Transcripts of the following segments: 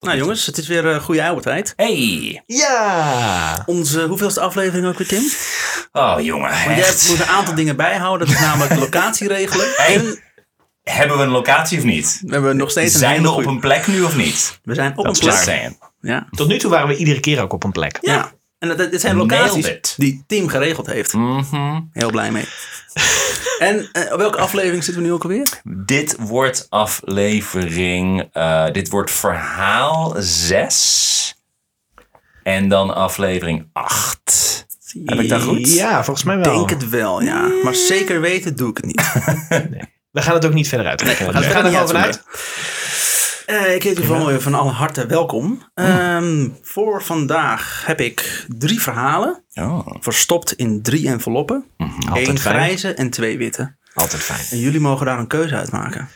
Nou jongens, het is weer een goede oude tijd. Hey! Ja! Onze hoeveelste aflevering ook weer, Tim? Oh jongen, Want jij echt. moet een aantal dingen bijhouden. Dat is namelijk de locatie regelen. Hey. En Hebben we een locatie of niet? we hebben nog steeds een Zijn we op goeie- een plek nu of niet? We zijn op Dat een plek. saying. Ja. Tot nu toe waren we iedere keer ook op een plek. ja. En dat, dit zijn locaties die Tim geregeld heeft. Mhm. Heel blij mee. en op welke aflevering zitten we nu ook alweer? Dit wordt aflevering, eh, dit wordt verhaal 6. En dan aflevering 8. Heb ik dat goed? Ja, volgens mij Ik wel. denk het wel, ja. Maar zeker weten doe ik het niet. We gaan het ook niet verder. Nee, we we gaan er gewoon vanuit. Eh, ik heet u van, van alle harte welkom. Ehm, voor vandaag heb ik drie verhalen. Oh. Verstopt in drie enveloppen. Altijd Eén fijn. grijze en twee witte. Altijd fijn. En jullie mogen daar een keuze uit maken.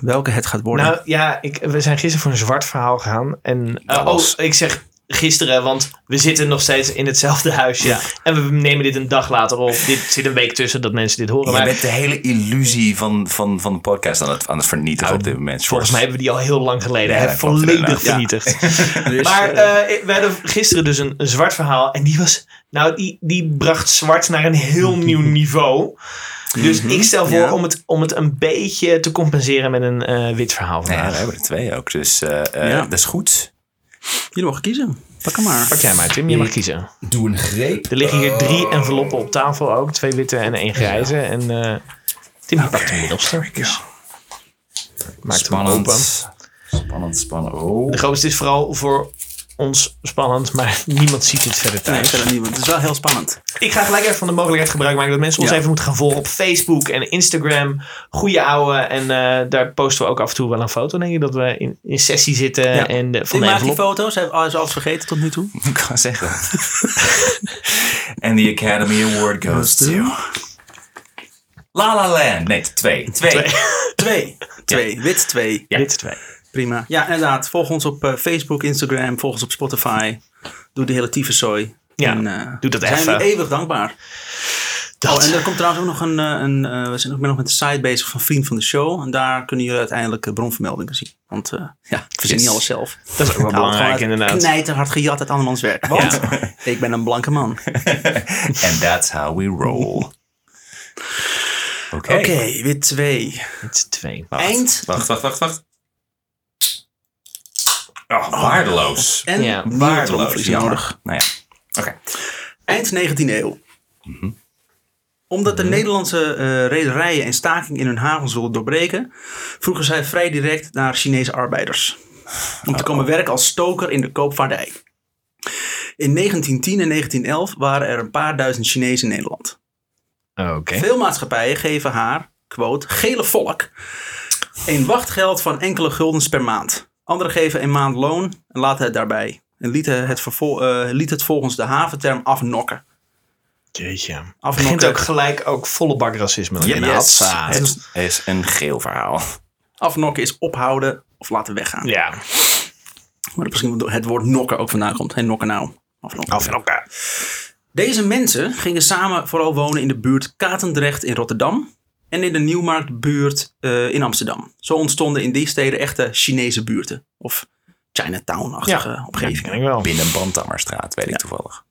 Welke het gaat worden. Nou ja, ik, we zijn gisteren voor een zwart verhaal gegaan. En, Dat oh, ik zeg gisteren, want we zitten nog steeds in hetzelfde huisje. Ja. En we nemen dit een dag later op. Dit zit een week tussen dat mensen dit horen. Je Maar bent de hele illusie van, van, van de podcast aan het, aan het vernietigen Nou, op dit moment. volgens mij hebben we die al heel lang geleden Ja, volledig. Ja. vernietigd. Dus, Maar eh, eh, we hadden gisteren dus een, een zwart verhaal. En die was. Nou, die, die bracht zwart naar een heel nieuw niveau. Dus ik stel voor Ja. om, het, om het een beetje te compenseren met een eh, wit verhaal Ja, we hebben er twee ook. Dus eh, eh, Ja. dat is goed. Jullie mogen kiezen. Pak hem maar. Pak jij maar, Tim. Je mag kiezen. Doe een greep. Er liggen hier drie enveloppen op tafel ook. Twee witte en één grijze. En eh, Tim die pakt de middelste. Dus maakt hem open. Spannend. Spannend, spannend. Oh. De grootste is vooral voor ons spannend, maar niemand ziet dit verder Nee, verder niet, want het is wel heel spannend. Ik ga gelijk even van de mogelijkheid gebruik maken dat mensen ons Ja. even moeten gaan volgen op Facebook en Instagram. Goeie ouwe. En eh, daar posten we ook af en toe wel een foto, denk ik, dat we in, in sessie zitten. Ja. En de, van de maakt die foto's. Hij heeft alles vergeten tot nu toe. Ik kan zeggen. En de Academy Award goes to... La La Land. Nee, twee. Twee. Twee. Twee. Twee. Wit twee. Ja. Dit twee. Prima. Ja, inderdaad. Volg ons op eh, Facebook, Instagram. Volg ons op Spotify. Doe de hele tyfuszooi. Ja, En, eh, doe dat we zijn even. jullie eeuwig dankbaar. Dat. Oh, en er komt trouwens ook nog een... eh, een eh, we zijn ook nog met de site bezig van Vriend van de Show. En daar kunnen jullie uiteindelijk bronvermeldingen zien. Want eh, ja, we zien Yes. niet alles zelf. dat is ook wel belangrijk, inderdaad. Knijterhard gejat uit andermans werk. Want ik ben een blanke man. And that's how we roll. Oké. Oké, wit 2. Dit twee. Wacht, Eind. Wacht, wacht, wacht, wacht. Oh, waardeloos. En Ja, waardeloos. jammer. nodig. Nou ja. Oké. Eind 19e eeuw. Omdat de Nederlandse eh, rederijen in staking in hun havens wilden doorbreken, vroegen zij vrij direct naar Chinese arbeiders. Om te komen werken als stoker in de koopvaardij. In 1910 en 1911 waren er een paar duizend Chinezen in Nederland. Oké. Veel maatschappijen geven haar, quote, gele volk, een wachtgeld van enkele guldens per maand. Anderen geven een maand loon en laten het daarbij. En lieten het, vervol- eh, liet het volgens de haventerm afnokken. Jeetje. Afnokken. Begint ook gelijk ook volle bak racisme. Yes. Het is een geel verhaal. Afnokken is ophouden of laten weggaan. Ja. Maar misschien het woord nokken ook vandaan komt. En nokken nou. Afnokken. Afnokken. Deze mensen gingen samen vooral wonen in de buurt Katendrecht in Rotterdam. En in de Nieuwmarktbuurt eh, in Amsterdam. Zo ontstonden in die steden echte Chinese buurten. Of Chinatown-achtige Ja. omgevingen. Wel. Binnen Bandammerstraat, weet ik toevallig.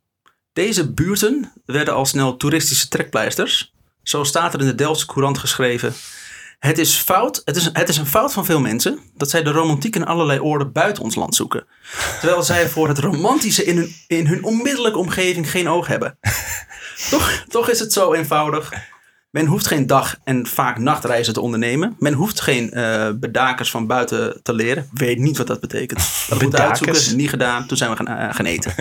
Deze buurten werden al snel toeristische trekpleisters. Zo staat er in de Delftse Courant geschreven. Het is, fout, het, is, het is een fout van veel mensen dat zij de romantiek in allerlei oorden buiten ons land zoeken. Terwijl zij voor het romantische in hun, in hun onmiddellijke omgeving geen oog hebben. toch, toch is het zo eenvoudig. Men hoeft geen dag- en vaak nachtreizen te ondernemen. Men hoeft geen eh, bedakers van buiten te leren. Weet niet wat dat betekent. Dat moet Bedakers? uitzoeken. Niet gedaan. Toen zijn we gaan, eh, gaan eten.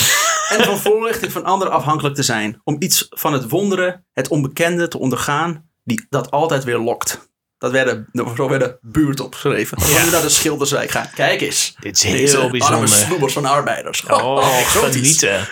en van voorlichting van anderen afhankelijk te zijn. Om iets van het wonderen, het onbekende te ondergaan, die, dat altijd weer lokt. Dat werden, zo werden buurt opgeschreven. Als we Ja. nu naar de Schilderswijk gaan. Kijk eens. Dit is Deze heel arme bijzonder. snoebers van arbeiders. Oh, exotisch. genieten.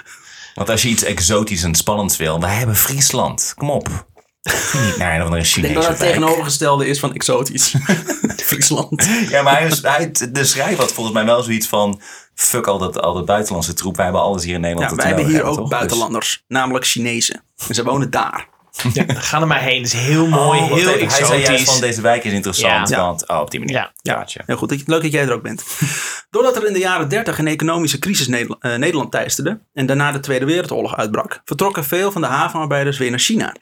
Want als je iets exotisch en spannends wil, wij hebben Friesland. Kom op. Niet naar een of andere Ik denk Chinese dat het wijk. tegenovergestelde is van exotisch. Friesland. Ja, maar hij, is- hij, de schrijver had volgens mij wel zoiets van... Fuck al dat, al dat buitenlandse troep. Wij hebben alles hier in Nederland. Ja, wij we hebben hier ook toch? Dus- buitenlanders. Namelijk Chinezen. En ze wonen daar. Ja, ga er maar heen. Het is heel mooi, Oh, wacht heel even. Hij zei juist exotisch. van deze wijk is interessant. Ja. Want, oh, op die manier. Ja. Ja. Gaatje. Heel goed, dat je- leuk dat jij er ook bent. Doordat er in de jaren 30 een economische crisis Neder- eh, Nederland teisterde en daarna de Tweede Wereldoorlog uitbrak, vertrokken veel van de havenarbeiders weer naar China.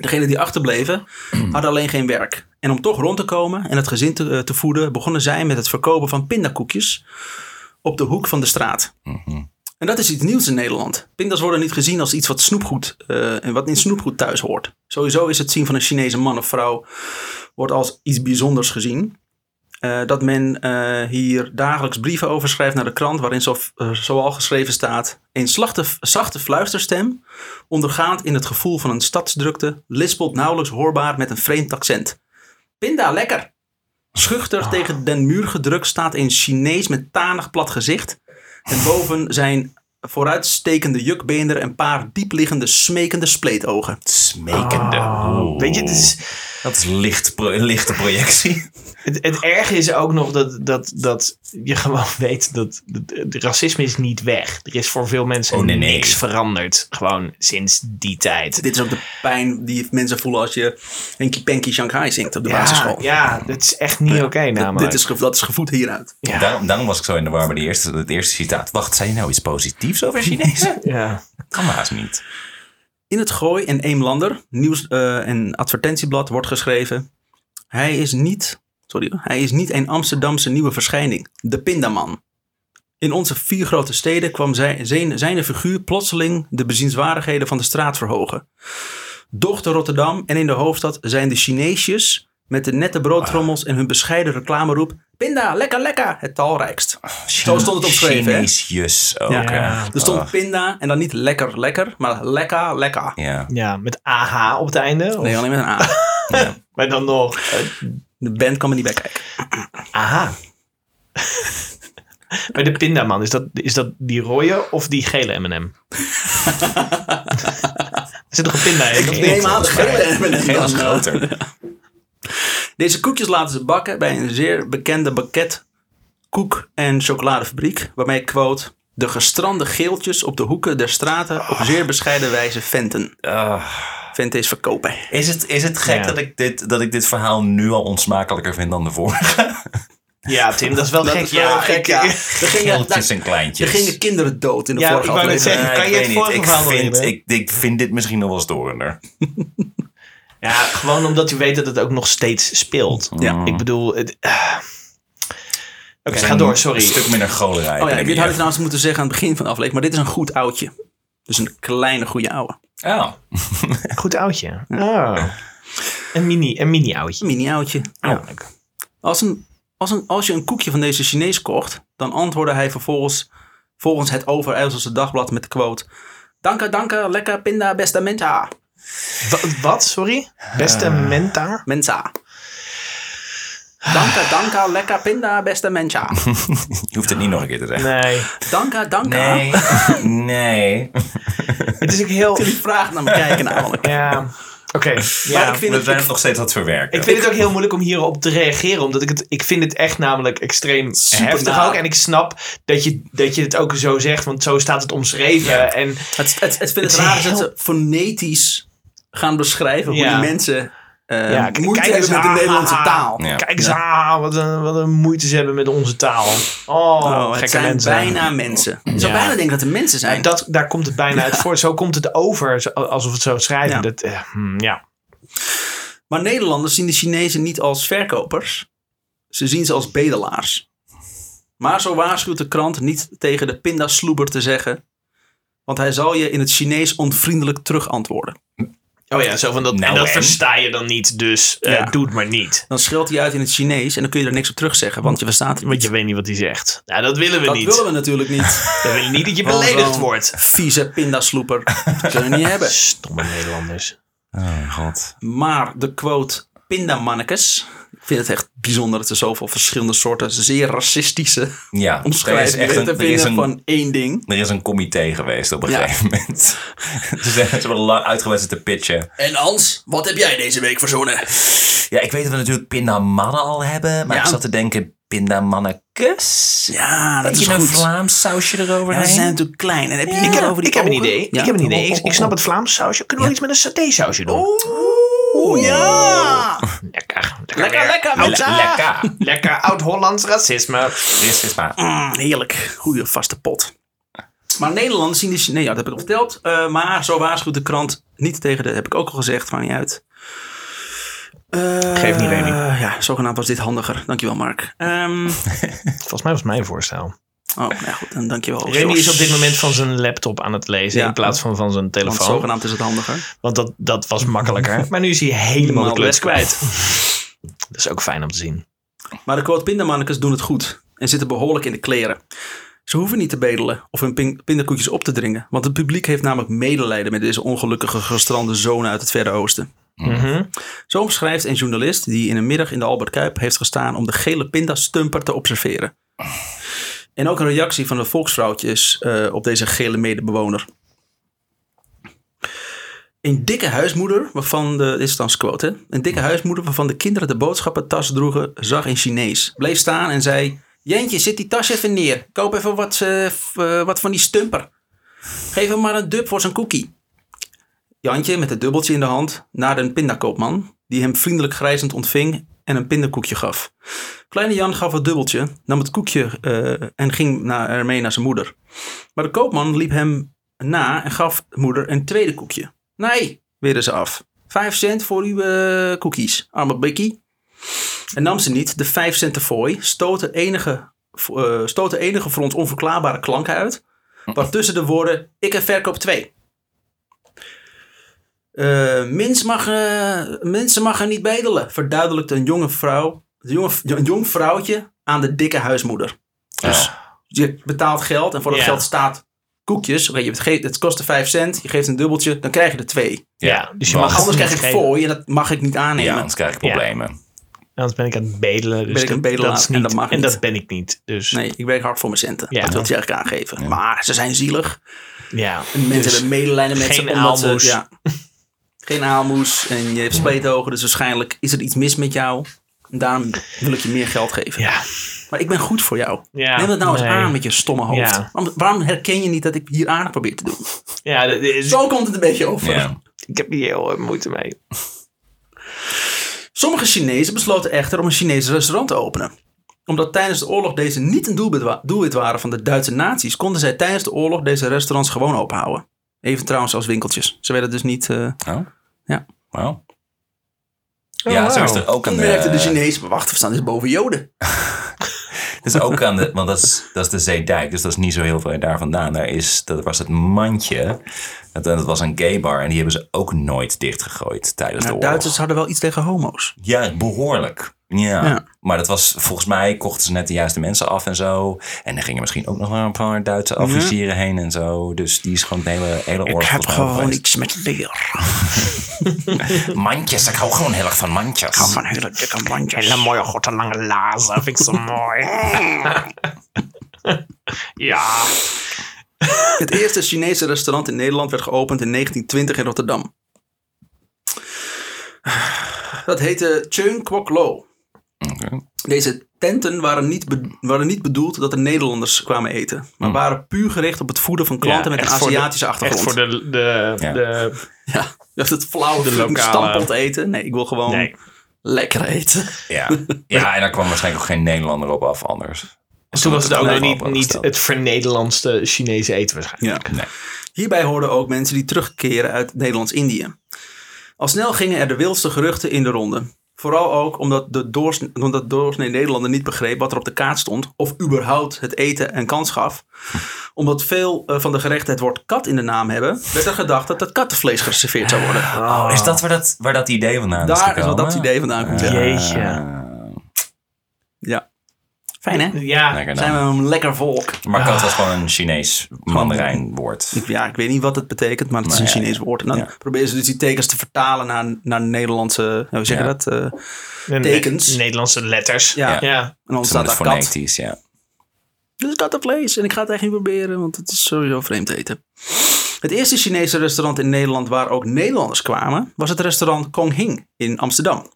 Degenen die achterbleven hadden alleen geen werk. En om toch rond te komen en het gezin te, eh, te voeden, begonnen zij met het verkopen van pindakoekjes op de hoek van de straat. En dat is iets nieuws in Nederland. Pindas worden niet gezien als iets wat snoepgoed eh, en wat in snoepgoed thuis hoort. Sowieso is het zien van een Chinese man of vrouw wordt als iets bijzonders gezien. Eh, dat men eh, hier dagelijks brieven over schrijft naar de krant, waarin zo, eh, zoal geschreven staat: Een slachte, zachte fluisterstem, ondergaand in het gevoel van een stadsdrukte, lispelt nauwelijks hoorbaar met een vreemd accent. Pinda, lekker! Schuchter tegen den muur gedrukt staat een Chinees met tanig plat gezicht. En boven zijn vooruitstekende jukbeender een paar diepliggende, smekende spleetogen. Smekende. Oh, Oeh. weet je, het, is, Dat is licht pro- een lichte projectie. het, het erge is ook nog dat, dat, dat je gewoon weet dat het racisme is niet weg. Er is voor veel mensen Oh, nee, nee. niks veranderd. Gewoon sinds die tijd. Dit is ook de pijn die mensen voelen als je Henky Panky Shanghai zingt op de basisschool. ja, dat is echt niet oké namelijk. Dit is, dat is gevoed hieruit. ja. Daarom, daarom was ik zo in de war bij die eerste, het eerste citaat. Wacht, zei je nou iets positiefs over Chinezen? ja. kan maar haast niet. In het Gooi en Eemlander, nieuws- eh, en advertentieblad, wordt geschreven... Hij is niet, sorry, hoor, hij is niet een Amsterdamse nieuwe verschijning. De Pindaman. In onze vier grote steden kwam zij, zijn, zijn figuur plotseling de bezienswaardigheden van de straat verhogen. Doch te Rotterdam en in de hoofdstad zijn de Chineesjes met de nette broodtrommels en hun bescheiden reclameroep... Pinda, lekker, lekker, het talrijkst. Zo stond het opgeschreven, hè? Chineesjes ook. Ja. Ja. Er stond pinda en dan niet lekker, lekker, maar lekker, lekker. Ja. ja, met AH op het einde. Of- Nee, alleen met een A. Maar dan nog eh, De band kan er niet bij kijken. aha. Maar de pindaman, is dat, is dat die rode of die gele M&M? er zit nog een pinda in. of neem aan, de gele M&M is groter. Deze koekjes laten ze bakken bij een zeer bekende bakket koek- en chocoladefabriek. Waarmee, quote, de gestrande geeltjes op de hoeken der straten op zeer bescheiden wijze venten. Ah. Is verkopen. Is het, is het gek Ja. dat, ik dit, dat ik dit verhaal nu al onsmakelijker vind dan de vorige? Ja, Tim, dat is wel Dat gek. is wel ja, gek, ja. Er Geeltjes en er kleintjes. gingen kinderen dood in de Ja, vorige ik wou net aflevering. zeggen, kan je het vorige. Ik vind, ik, ik vind dit misschien nog wel storender. Ja, gewoon omdat u weet dat het ook nog steeds speelt. Ja. Ik bedoel... het- ah. Oké, ga door, sorry. Een stuk minder golerij. Oh ja, dit had ik trouwens moeten zeggen aan het begin van de aflevering. Maar dit is een goed oudje. Dus een kleine goede ouwe. Oh. Goed oudje. Oh. Een mini, een mini oudje. Een mini oudje. Oh. leuk. Als, een, als, een, als je een koekje van deze Chinees kocht, dan antwoordde hij vervolgens volgens het Overijsselse Dagblad met de quote: Danke, danke, lekker pinda, beste mensa. Wa- Wat, sorry? Beste menta? Mensa. Danke, danke, lekker pinda, beste mensa. Je hoeft het niet nog een keer te zeggen. Nee. Danke, danke. Nee. nee. Het is ook heel... Die vraagt naar me kijken namelijk. Ja. Oké. Ja. ik vind We het, zijn het nog steeds aan het verwerken. Ik vind het ook heel moeilijk om hierop te reageren. Omdat ik het... Ik vind het echt namelijk extreem Super heftig ook. En ik snap dat je, dat je het ook zo zegt. Want zo staat het omschreven. Ja. En het, het, het vind Het het is raar is dat heel- ze fonetisch gaan beschrijven hoe Ja. die mensen eh, Ja, moeite kijk hebben met de. Nederlandse taal. Ja. kijk eens aan. Wat een, wat een moeite ze hebben met onze taal. Oh, Oh, het zijn mensen. bijna mensen. Je zou bijna denken dat het mensen zijn. Dat, daar komt het bijna uit voor. Zo komt het over, alsof het zo schrijven. Ja. Dat, eh, hmm, ja. Maar Nederlanders zien de Chinezen niet als verkopers. Ze zien ze als bedelaars. Maar zo waarschuwt de krant niet tegen de pindasloeber te zeggen. Want hij zal je in het Chinees onvriendelijk terugantwoorden. Oh ja, zo van dat, Nou, en dat en? versta je dan niet, dus eh, Ja. doe het maar niet. Dan scheldt hij uit in het Chinees en dan kun je er niks op terugzeggen, want je verstaat het Want je weet niet wat hij zegt. Nou, dat willen we Dat niet. willen we natuurlijk niet. We willen niet dat je beledigd wordt. Vieze pindasloeper. Dat kunnen we niet hebben. Stomme Nederlanders. Oh, god. Maar de quote pindamannekes. Ik vind het echt bijzonder dat er zoveel verschillende soorten zeer racistische Ja, is omschrijvingen echt te een, vinden een, van één ding. er is een comité geweest op een Ja. gegeven moment. ze zijn ze lang uitgewezen te pitchen. En Hans, wat heb jij deze week verzonnen? Ja, ik weet dat we natuurlijk pindamannen al hebben. Maar Ja. ik zat te denken, pindamannekes. Ja, dat is een goed. Vlaams sausje eroverheen. Ja, ze zijn natuurlijk klein. En heb je Ik heb, over die ik heb een idee. Ik heb een idee. Ik, oh, oh, snap oh. het Vlaamse sausje. Kunnen we iets met een saté sausje doen? Oeh, ja. Lekker. Lekker, lekker, lekker. Lekker oud-Hollands racisme. Maar. Mm, heerlijk. Goede vaste pot. Maar Nederlanders zien de Chinezen, ja, dat heb ik al verteld. Eh, maar zo waarschuwt de krant niet tegen de, heb ik ook al gezegd, maakt niet uit. Eh, Geef niet, Remy. Ja, zogenaamd was dit handiger. Dankjewel, Mark. Ehm, Volgens mij was het mijn voorstel. Oh, ja goed, dan dankjewel. Remy is op dit moment van zijn laptop aan het lezen Ja. in plaats van van zijn Want telefoon. zogenaamd is het handiger. Want dat, dat was makkelijker. Maar nu is hij helemaal de weg. kwijt. Dat is ook fijn om te zien. Maar de quote pindamannekes doen het goed en zitten behoorlijk in de kleren. Ze hoeven niet te bedelen of hun pin- pindakoekjes op te dringen. Want het publiek heeft namelijk medelijden met deze ongelukkige gestrande zonen uit het Verre Oosten. Mhm. Zo omschrijft een journalist die in een middag in de Albert Kuip heeft gestaan om de gele pindastumper te observeren. En ook een reactie van de volksvrouwtjes eh, op deze gele medebewoner. Een dikke huismoeder, waarvan de, dit is dan hè? een dikke huismoeder waarvan de kinderen de boodschappentas droegen, zag in Chinees. Bleef staan en zei, Jentje, zit die tas even neer. Koop even wat, eh, eh, wat van die stumper. Geef hem maar een dub voor zijn cookie. Jantje met het dubbeltje in de hand naar een pindakoopman, die hem vriendelijk grijzend ontving en een pindakoekje gaf. Kleine Jan gaf het dubbeltje, nam het koekje eh, en ging naar, ermee naar zijn moeder. Maar de koopman liep hem na en gaf de moeder een tweede koekje. Nee, weerden ze af. Vijf cent voor uw eh, cookies, arme bikkie. En nam ze niet, de vijf cent fooi, stootte enige, eh, stootte enige voor ons onverklaarbare klanken uit, waartussen de woorden, ik heb verkoop twee. Eh, mens mag, eh, mensen mag er niet bedelen, verduidelijkte een jonge vrouw, een, jonge, een jong vrouwtje aan de dikke huismoeder. Dus je betaalt geld en voor dat Ja. geld staat koekjes. Oké, je geeft, het kostte 5 cent, je geeft een dubbeltje, dan krijg je er twee. Ja, dus je mag Anders krijg ik fooi en dat mag ik niet aannemen. Ja, anders krijg ik problemen. Anders ben ik aan het bedelen. Dus Ben ik aan het dat- bedelen dat is en dat mag En niet. dat ben ik niet. Dus Nee, ik werk hard voor mijn centen. Ja. Dat wil je eigenlijk aangeven. Maar ze zijn zielig. ja. En mensen Dus hebben medelijden met geen ze. omdat ze- ja, geen aalmoes. En je hebt spleetogen. Dus waarschijnlijk is er iets mis met jou. En daarom wil ik je meer geld geven. Ja. Maar ik ben goed voor jou. Ja, Neem het nou eens aan met je stomme hoofd. Ja. Waarom, waarom herken je niet dat ik hier aardig probeer te doen? Ja, dat is- Zo komt het een beetje over. Ja. ik heb hier heel veel moeite mee. Sommige Chinezen besloten echter om een Chinees restaurant te openen. Omdat tijdens de oorlog deze niet een doelwit, wa- doelwit waren van de Duitse nazi's, konden zij tijdens de oorlog deze restaurants gewoon openhouden. Even trouwens als winkeltjes. Ze werden dus niet... eh Oh? Ja. Wauw. Oh, ja, zo is er ook aan toen de... merkten de Chinezen, maar wacht, we staan dus boven Joden. Het is ook aan de, want dat is, dat is de Zeedijk, dus dat is niet zo heel veel daar vandaan. Daar is, dat was het mandje. Dat, dat was een gay bar en die hebben ze ook nooit dichtgegooid tijdens de Nou, oorlog. Duitsers hadden wel iets tegen homo's. Ja, behoorlijk. Ja. Ja. Maar dat was volgens mij kochten ze net de juiste mensen af en zo. En er gingen misschien ook nog maar een paar Duitse officieren heen en zo. Dus die is gewoon de hele, hele oorlog. mij over geweest. iets met leer. Mandjes, ik hou gewoon heel erg van mandjes. Van hele dikke mandjes. Hele mooie grote lange lazen. Vind ik zo mooi. ja. Het eerste Chinese restaurant in Nederland werd geopend in 1920 in Rotterdam. Dat heette Cheung Kwok Lo. Oké. Deze tenten waren niet, waren niet bedoeld dat er Nederlanders kwamen eten, maar waren puur gericht op het voeden van klanten Ja, met een echt de- Aziatische Echt achtergrond. voor de, de, Ja. de Ja, je hebt het flauwe De lokale- stampot eten. Nee, ik wil gewoon nee. lekker eten. Ja. ja, en daar kwam waarschijnlijk ook geen Nederlander op af anders. Toen was het ook nog niet, niet het vernederlandste Chinese eten waarschijnlijk. Ja. Nee. Hierbij hoorden ook mensen die terugkeren uit Nederlands-Indië. Al snel gingen er de wildste geruchten in de ronde. Vooral ook omdat de doorsne- omdat de doorsnee Nederlander niet begreep wat er op de kaart stond. Of überhaupt het eten een kans gaf. Omdat veel eh, van de gerechten het woord kat in de naam hebben. werd er gedacht dat het kattenvlees geserveerd zou worden. Oh, is dat waar dat, waar dat idee vandaan is Daar is wat dat idee vandaan komt. Ja. Jeetje. Ah. Fijn hè? Ja, Lekker Zijn we een lekker volk. Maar kat was gewoon een Chinees mandarijnwoord. Ik- Ja, ik weet niet wat het betekent, maar het is Maar een ja, Chinees woord. En dan ja. proberen ze dus die tekens te vertalen naar, naar Nederlandse, hoe zeg je Ja. dat? Eh, de tekens. Ne- Nederlandse letters. Ja. ja. en dan staat daar kat. ja. Dit is kattenvlees en ik ga het echt niet proberen, want het is sowieso vreemd eten. Het eerste Chinese restaurant in Nederland waar ook Nederlanders kwamen, was het restaurant Kong Hing in Amsterdam.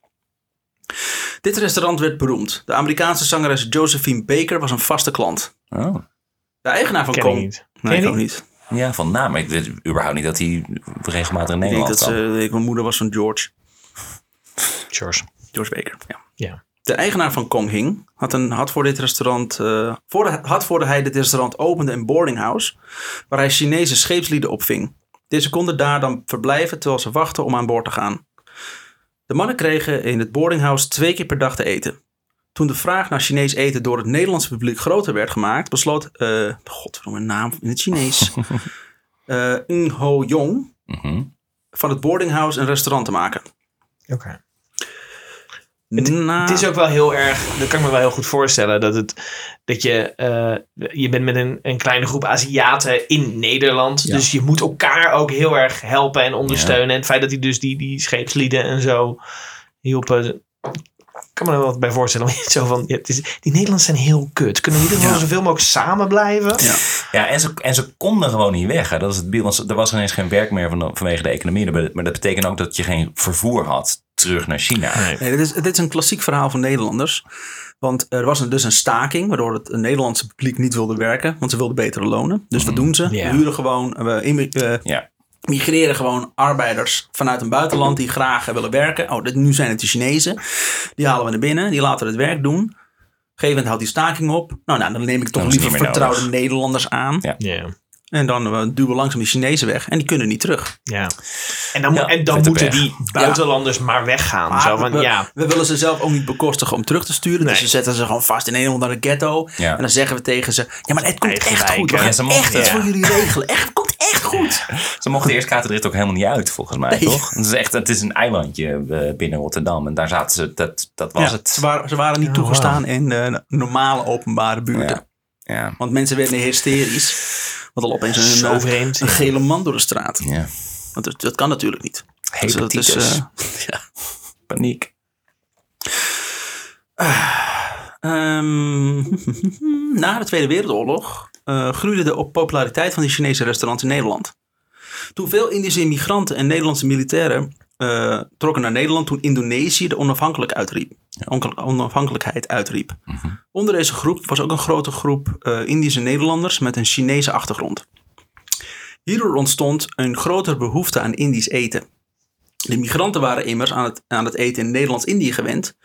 Dit restaurant werd beroemd. De Amerikaanse zangeres Josephine Baker was een vaste klant. Oh. De eigenaar van ik Kong... niet. Nee, Ken ik ook niet. Ja, van naam. Ik weet überhaupt niet dat hij regelmatig in Ik denk Nederland dat kwam. ze, ik, mijn moeder was van George. George. George Baker, ja. Ja. De eigenaar van Kong Hing had, een, had voor dit restaurant, eh, voor de, had voordat hij dit restaurant opende een boardinghouse waar hij Chinese scheepslieden opving. Deze konden daar dan verblijven terwijl ze wachten om aan boord te gaan. De mannen kregen in het boardinghouse twee keer per dag te eten. Toen de vraag naar Chinees eten door het Nederlandse publiek groter werd gemaakt, besloot, eh godverdomme een naam in het Chinees, eh Ng Ho Yong Mhm. van het boardinghouse een restaurant te maken. Oké. Het is ook wel heel erg, dat kan ik me wel heel goed voorstellen, dat, het, dat je, eh, je bent met een, een kleine groep Aziaten in Nederland. Ja. Dus je moet elkaar ook heel erg helpen en ondersteunen. En het feit dat hij dus die, die scheepslieden en zo hielpen. Ik kan me er wel wat bij voorstellen. maar Zo van, ja, het is, die Nederlanders zijn heel kut. Kunnen we in ieder geval Ja. zoveel mogelijk samen blijven? Ja. Ja, en ze, en ze konden gewoon niet weg. Hè. Dat is het beeld. Want er was ineens geen werk meer van, vanwege de economie. Maar dat betekent ook dat je geen vervoer had terug naar China. Nee. Nee, dit, is, dit is een klassiek verhaal van Nederlanders. Want er was een- dus een staking waardoor het Nederlandse publiek niet wilde werken. Want ze wilden betere lonen. Dus wat doen ze? We huren gewoon, we eh, Ja. Migreren gewoon arbeiders vanuit een buitenland die graag willen werken. Oh, dit, nu zijn het de Chinezen. Die halen we naar binnen, die laten we het werk doen. Op een gegeven moment houdt die staking op. Nou, nou dan neem ik toch liever vertrouwde nodig. Nederlanders aan. Ja. En dan eh, duwen we langzaam die Chinezen weg. En die kunnen niet terug. ja. En dan, Ja, en dan moeten die buitenlanders maar weggaan. Maar zo van, we, ja, we willen ze zelf ook niet bekostigen om terug te sturen. Nee. Dus we zetten ze gewoon vast in een of andere ghetto. Ja. En dan zeggen we tegen ze: Ja, maar het komt Eigen echt wijken. goed. We Ja, gaan ze mogen- echt iets ja. voor jullie regelen. Echt, het komt echt goed. Ze mochten eerst Katerdrift ook helemaal niet uit, volgens mij, Nee. toch? Het is echt het is een eilandje eh, binnen Rotterdam. En daar zaten ze, dat, dat was Ja, het. Ze, waren, ze waren niet Oh, toegestaan in de normale openbare buurten. Ja. Ja. Want mensen werden hysterisch. Want al opeens een, Zo eh, vreemd, een ja. gele man door de straat. ja. Want dat, dat kan natuurlijk niet. Dus dat is, Hepatitis. eh, ja. Paniek. Ehm, na de Tweede Wereldoorlog eh, groeide de op- populariteit van die Chinese restaurants in Nederland. Toen veel Indische immigranten en Nederlandse militairen eh, trokken naar Nederland toen Indonesië de onafhankelijk uitriep, onafhankelijkheid uitriep. Onder deze groep was ook een grote groep eh, Indische Nederlanders met een Chinese achtergrond. Hierdoor ontstond een grotere behoefte aan Indisch eten. De migranten waren immers aan het, aan het eten in Nederlands-Indië gewend.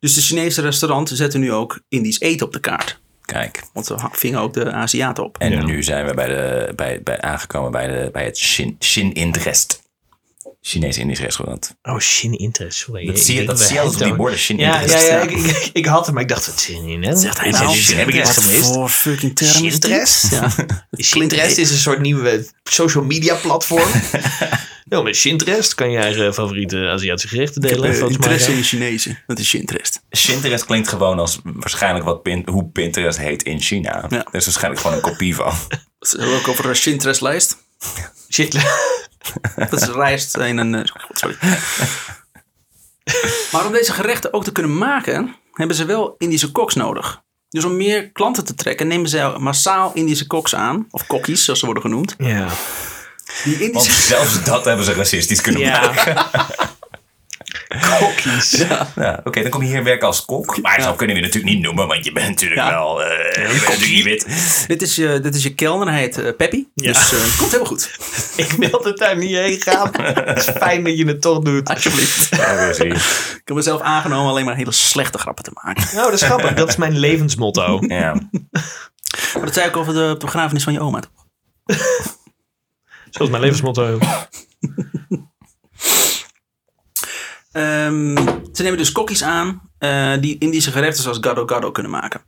Dus de Chinese restaurants zetten nu ook Indisch eten op de kaart. Kijk. Want ze vingen ook de Aziaten op. En nu zijn we bij de, bij, bij, aangekomen bij, de, bij het Shin, Shin Interest. Chinees-Indisch restaurant. Oh, Shin Interest. Sorry. Dat Ik zie je, dat zie je wij altijd op die borden. Shin Ja, ja, Interest. ja ik, ik, ik had hem, maar ik dacht, wat zin in, hè? Zegt hij nou? Heb ik Wat iets gemist? voor fucking term is dit? Shinterest? Ja. Shinterest is een soort nieuwe social media platform. ja, met Shinterest kan je eigen favoriete Aziatische gerechten Ik heb delen. eh, volgens mij. interesse in Chinese. Dat is Shinterest. Shinterest klinkt gewoon als waarschijnlijk wat Pin, hoe Pinterest heet in China. Ja. Er is waarschijnlijk gewoon een kopie van. Dat is ook over een Shinterest lijst. Shit. Dat is rijst in een... eh, sorry. Maar om deze gerechten ook te kunnen maken, hebben ze wel Indische koks nodig. Dus om meer klanten te trekken, nemen ze massaal Indische koks aan. Of kokkies, zoals ze worden genoemd. Ja. Die Want zelfs dat hebben ze racistisch kunnen maken. Ja. Kokkies. Ja, Oké, dan kom je hier werken als kok. Maar zo kunnen we je natuurlijk niet noemen, want je bent natuurlijk wel... eh, je bent natuurlijk niet wit. Dit is je, dit is je kelner, hij heet eh, Peppy. Dus komt helemaal goed. Ik wilde daar niet heen gaan. Het is fijn dat je het toch doet. Alsjeblieft. Ik heb mezelf aangenomen alleen maar hele slechte grappen te maken. Nou, dat is grappig. Dat is mijn levensmotto. Ja. Maar dat zei ik over de begrafenis van je oma. toch? Zoals mijn levensmotto. Ehm, ze nemen dus kokkies aan eh, die Indische gerechten zoals gado gado kunnen maken.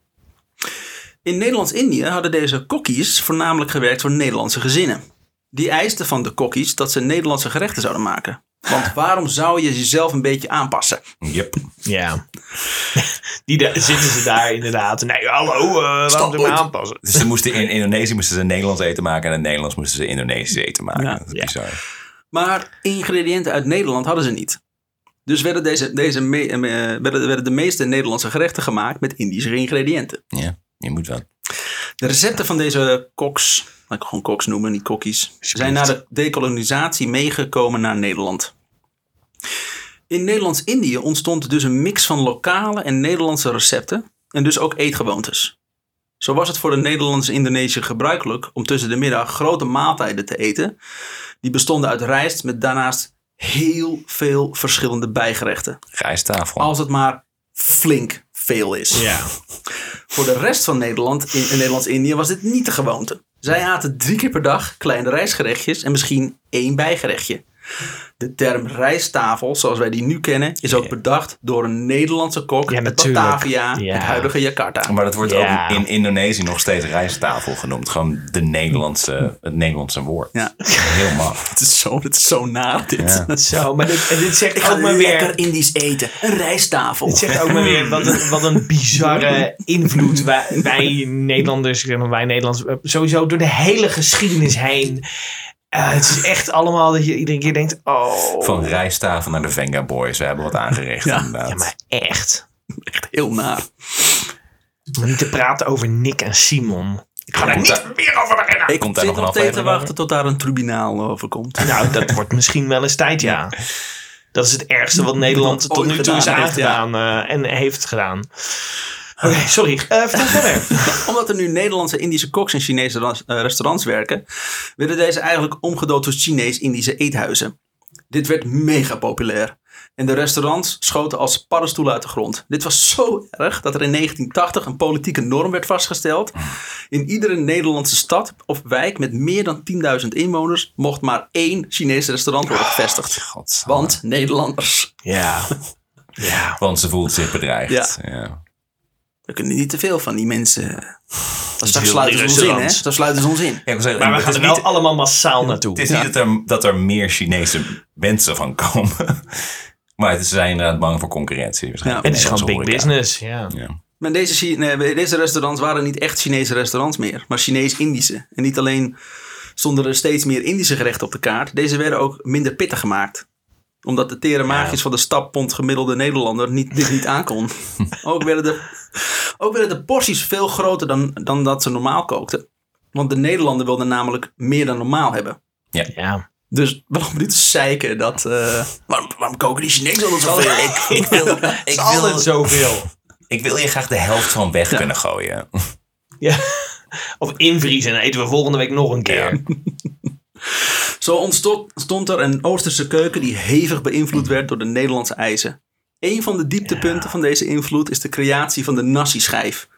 In Nederlands-Indië hadden deze kokkies voornamelijk gewerkt voor Nederlandse gezinnen. Die eisten van de kokkies dat ze Nederlandse gerechten zouden maken. Want waarom zou je jezelf een beetje aanpassen? Yep. Ja. Die da- zitten ze daar inderdaad. Nee, hallo, eh waarom Stop moet nooit. aanpassen? Dus ze moesten in Indonesië moesten ze Nederlands eten maken en in Nederlands moesten ze Indonesisch eten maken. Ja. dat is Ja. bizar. Maar ingrediënten uit Nederland hadden ze niet. Dus werden, deze, deze me- eh, werden, werden de meeste Nederlandse gerechten gemaakt met Indische ingrediënten. Ja, je moet wel. De recepten van deze koks, laat ik gewoon koks noemen, niet kokkies, zijn na de dekolonisatie meegekomen naar Nederland. In Nederlands-Indië ontstond dus een mix van lokale en Nederlandse recepten en dus ook eetgewoontes. Zo was het voor de Nederlandse Indonesië gebruikelijk om tussen de middag grote maaltijden te eten. Die bestonden uit rijst met daarnaast heel veel verschillende bijgerechten. Rijsttafel. Als het maar flink veel is. Ja. Voor de rest van Nederland, in, in Nederlands-Indië, was dit niet de gewoonte. Zij aten drie keer per dag kleine rijstgerechtjes en misschien één bijgerechtje. De term rijsttafel, zoals wij die nu kennen, is ook bedacht door een Nederlandse kok Ja, uit. Batavia, Ja. het huidige Jakarta. Maar dat wordt Ja. ook in Indonesië nog steeds rijsttafel genoemd. Gewoon de Nederlandse, het Nederlandse woord. Ja. Heel maf. Het is zo, het is zo naar dit. Ja. Zo, maar dit, dit zegt Ik ga ook maar lekker weer... Indisch eten. Een rijsttafel. Het zegt ook maar weer wat een, wat een bizarre invloed wij, wij Nederlanders, wij Nederlanders, sowieso door de hele geschiedenis heen. Het is echt allemaal dat je iedere keer denkt, oh. Van rijsttafel naar de Venga Boys. We hebben wat aangericht Ja. inderdaad. Ja, maar echt. Echt heel naar. Om niet te praten over Nick en Simon. Ik ga daar niet daar- meer over beginnen. Ik Komt daar zit nog een steeds te aflevering wachten tot daar een tribunaal over komt. Nou, dat wordt misschien wel eens tijd, ja. Dat is het ergste wat Nederland tot nu toe is ja. aangedaan eh, en heeft gedaan. Oké, sorry. Eh vertel verder. Omdat er nu Nederlandse Indische koks in Chinese eh, restaurants werken, werden deze eigenlijk omgedoopt tot Chinees-Indische eethuizen. Dit werd mega populair. En de restaurants schoten als paddenstoelen uit de grond. Dit was zo erg dat er in 1980 een politieke norm werd vastgesteld. In iedere Nederlandse stad of wijk met meer dan 10.000 inwoners mocht maar één Chinees restaurant worden gevestigd. Godsamme. Want Nederlanders, Ja. Ja. Want ze voelt zich bedreigd. Ja. We kunnen niet te veel van die mensen. Straks veel sluiten ze ons in, hè? Straks sluiten ze ons in. Ja, ik wil zeggen, Maar we gaan er wel niet- allemaal massaal naartoe. Het is niet dat er, dat er meer Chinese mensen van komen. Maar het- ze zijn inderdaad bang voor concurrentie. waarschijnlijk. En het is gewoon big horeca. business. Ja. Ja. Maar deze, nee, deze restaurants waren niet echt Chinese restaurants meer, maar Chinees-Indische. En niet alleen stonden er steeds meer Indische gerechten op de kaart, deze werden ook minder pittig gemaakt. Omdat de tere maagjes van de stappond gemiddelde Nederlander niet, dit niet aankon. ook, werden de, ook werden de porties veel groter dan, dan dat ze normaal kookten. Want de Nederlander wilden namelijk meer dan normaal hebben. ja. Dus waarom niet zeiken dat... eh, waarom, waarom koken die Chinezen altijd zoveel? Ik, ik wil, Het ik, wil, zoveel. ik wil je graag de helft van weg kunnen gooien. Ja. Of invriezen en dan eten we volgende week nog een keer. Zo ontstond stond er een Oosterse keuken die hevig beïnvloed werd door de Nederlandse eisen. Een van de dieptepunten van deze invloed is de creatie van de nasi-schijf.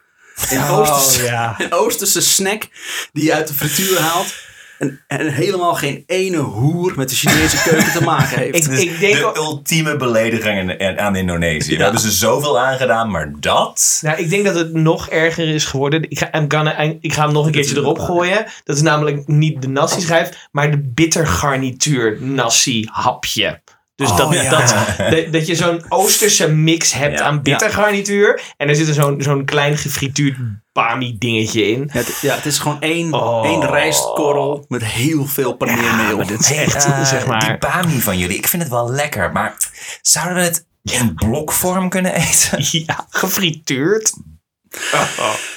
Een, Oosterse, Oh, ja. een Oosterse snack die je uit de frituur haalt en, en helemaal geen ene hoer met de Chinese keuken te maken heeft. Ik- Dus ik denk de ultieme belediging aan- aan Indonesië. We hebben ze zoveel aangedaan, maar dat... Nou, ik denk dat het nog erger is geworden. Ik ga, I'm gonna- ik ga hem nog een keertje erop gooien. Dat is namelijk niet de nasi schijf, maar de bittergarnituur nasi hapje. Dus Oh, dat, ja. dat, dat, dat je zo'n Oosterse mix hebt Ja. aan bittergarnituur. En er zit er zo'n zo'n klein gefrituurd bami dingetje in. Het, ja, het is gewoon één, Oh. één rijstkorrel met heel veel paneermeel. maar dit is echt, eh, zeg maar... Die bami van jullie, ik vind het wel lekker. Maar zouden we het in blokvorm kunnen eten? Ja, gefrituurd.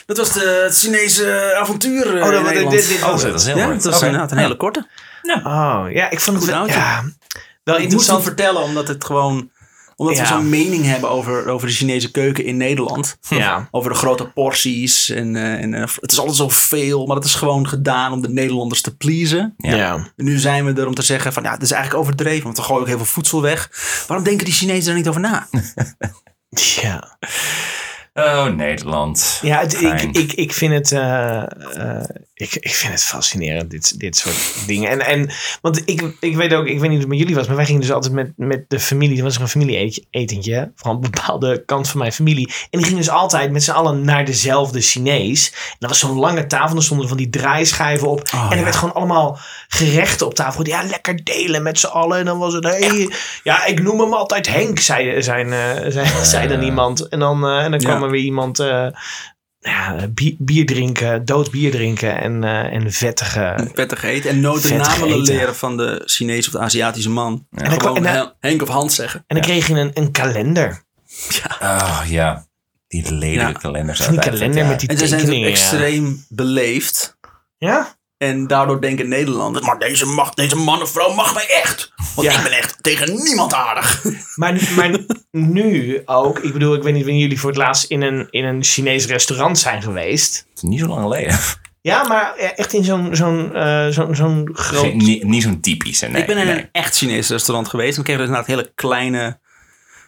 Dat was de, het Chinese avontuur. eh, Oh, dat- in dit- Nederland. dit- dit Oh, was dat heel ja, dat was inderdaad een hele korte. Oh, ja, ik vond het Goed ja, wel interessant. vertellen omdat het gewoon omdat Ja. we zo'n mening hebben over, over de Chinese keuken in Nederland. Ja. Over de grote porties. En, eh, en eh, het is altijd zoveel. Maar het is gewoon gedaan om de Nederlanders te pleasen. Ja. Ja. En nu zijn we er om te zeggen van ja, het is eigenlijk overdreven. Want we gooien ook heel veel voedsel weg. Waarom denken die Chinezen er niet over na? Ja. Oh, Nederland. Ja, het, ik, ik, ik, vind het, eh, ik, ik vind het fascinerend, dit, dit soort dingen. En, en, want ik, ik weet ook, ik weet niet hoe het met jullie was, maar wij gingen dus altijd met, met de familie, er was er een familie-etentje van een bepaalde kant van mijn familie. En die gingen dus altijd met z'n allen naar dezelfde Chinees. En dat was zo'n lange tafel, er stonden van die draaischijven op. Oh, en er ja. werd gewoon allemaal gerechten op tafel. Ja, lekker delen met z'n allen. En dan was het, hey, ja, ik noem hem altijd Henk, zei, zijn, eh, zei, zei dan iemand. En dan, eh, en dan kwam Ja. er weer iemand eh, ja, bier, bier drinken, dood bier drinken en, eh, en vettige. Vettig eten. En nooit de namen leren van de Chinese of de Aziatische man. En dan, Gewoon en dan, Henk of Hans zeggen. en dan kreeg je een, een kalender. Oh, ja. Die lelijke Ja. kalenders. Een uit kalender met die En ze zijn tekeningen. ja. extreem beleefd. Ja? En daardoor denken Nederlanders, maar deze, mag, deze man of vrouw mag mij echt. Want Ja. ik ben echt tegen niemand aardig. Maar, nu- maar nu ook, ik bedoel, ik weet niet wanneer jullie voor het laatst in een, in een Chinees restaurant zijn geweest. Het is niet zo lang geleden. Ja, maar echt in zo'n zo'n eh, zo'n zo'n groot... Geen- niet, niet zo'n typische, nee. ik ben in nee. een echt Chinees restaurant geweest. En kreeg dus inderdaad hele kleine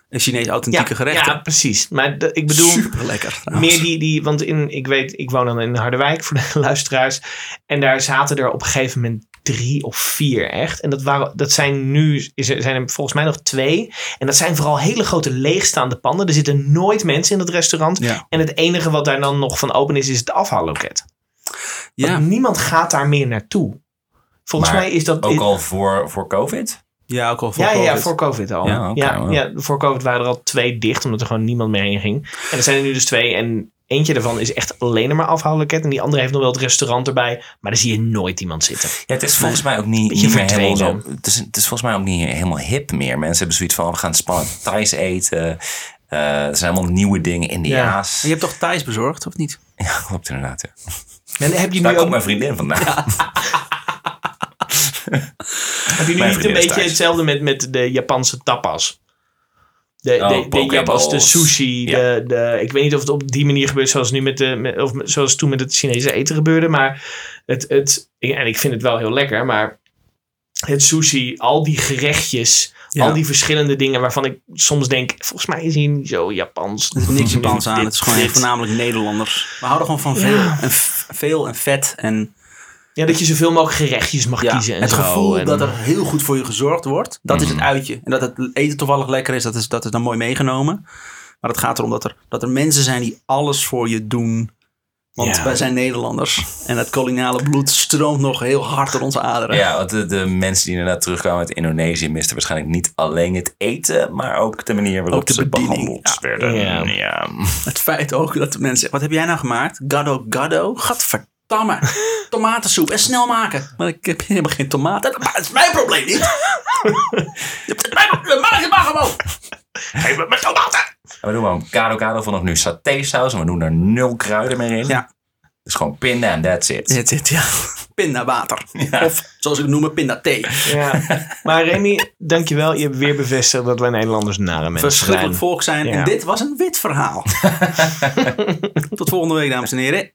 eh, Chinees authentieke ja, gerechten. ja, precies. Maar de- ik bedoel, Super lekker. meer die, die, want in, ik weet, ik woon dan in Harderwijk voor de luisteraars. En daar zaten er op een gegeven moment drie of vier echt. En dat, waren, dat zijn nu, is er, zijn er volgens mij nog twee. En dat zijn vooral hele grote leegstaande panden. Er zitten nooit mensen in het restaurant. Ja. En het enige wat daar dan nog van open is, is het afhaalloket. Ja, Want niemand gaat daar meer naartoe. Volgens Maar mij is dat... Ook al voor, voor COVID? Ja, ook al voor ja, ja, COVID. voor COVID al. Ja, Ja, ja, voor COVID waren er al twee dicht, omdat er gewoon niemand meer heen ging. En er zijn er nu dus twee. En eentje daarvan is echt alleen maar afhaalloket. En die andere heeft nog wel het restaurant erbij. Maar daar zie je nooit iemand zitten. Ja, het is volgens mij ook niet, meer helemaal zo. Het is, het is volgens mij ook niet helemaal hip meer. Mensen hebben zoiets van, we gaan spannend Thais eten. Eh, er zijn allemaal nieuwe dingen, Indiaas. En je hebt toch Thais bezorgd, of niet? Ja, klopt inderdaad. Ja. En heb je Daar nu komt ook, mijn vriendin vandaan. heb je nu niet een beetje thuis. hetzelfde met, met de Japanse tapas? De, Oh, de, de. Japanse de sushi. Ja. De, de, ik weet niet of het op die manier gebeurt zoals nu met de, met, of zoals toen met het Chinese eten gebeurde. Maar het, het, en ik vind het wel heel lekker. Maar het sushi, al die gerechtjes, Ja. al die verschillende dingen waarvan ik soms denk, volgens mij is hier niet zo Japans. Er is niks Japans aan. Dit- Het is gewoon dit. voornamelijk Nederlanders. We houden gewoon van Ja. veel, en, veel en vet. En Ja, dat je zoveel mogelijk gerechtjes mag ja, kiezen en het zo. gevoel en, dat er heel goed voor je gezorgd wordt. Dat is het uitje. En dat het eten toevallig lekker is, dat is, dat is dan mooi meegenomen. Maar het gaat erom dat er, dat er mensen zijn die alles voor je doen. Want Ja. wij zijn Nederlanders. En het koloniale bloed stroomt nog heel hard door onze aderen. Ja, want de, de mensen die inderdaad terugkwamen uit Indonesië misten waarschijnlijk niet alleen het eten, maar ook de manier waarop de ze bediening. behandeld Ja. werden. Ja. Ja. Het feit ook dat de mensen wat heb jij nou gemaakt? Gado gado? Gadverdamme. Tomatensoep en snel maken. Maar ik heb helemaal geen tomaten. Maar dat is mijn probleem niet. Het is mijn probleem. Maak het maar gewoon. Geef me mijn tomaten. En we doen gewoon kado kado vanaf nu satésaus en we doen er nul kruiden meer in. Ja. Dus gewoon pinda en that's it. Dit zit, ja. Pindawater. Of zoals ik het noem, pindathee. Ja. Maar Remy, dankjewel. Je hebt weer bevestigd dat wij Nederlanders nare mensen Verschrikkelijk zijn. volk zijn. Ja. En dit was een wit verhaal. Tot volgende week, dames en heren.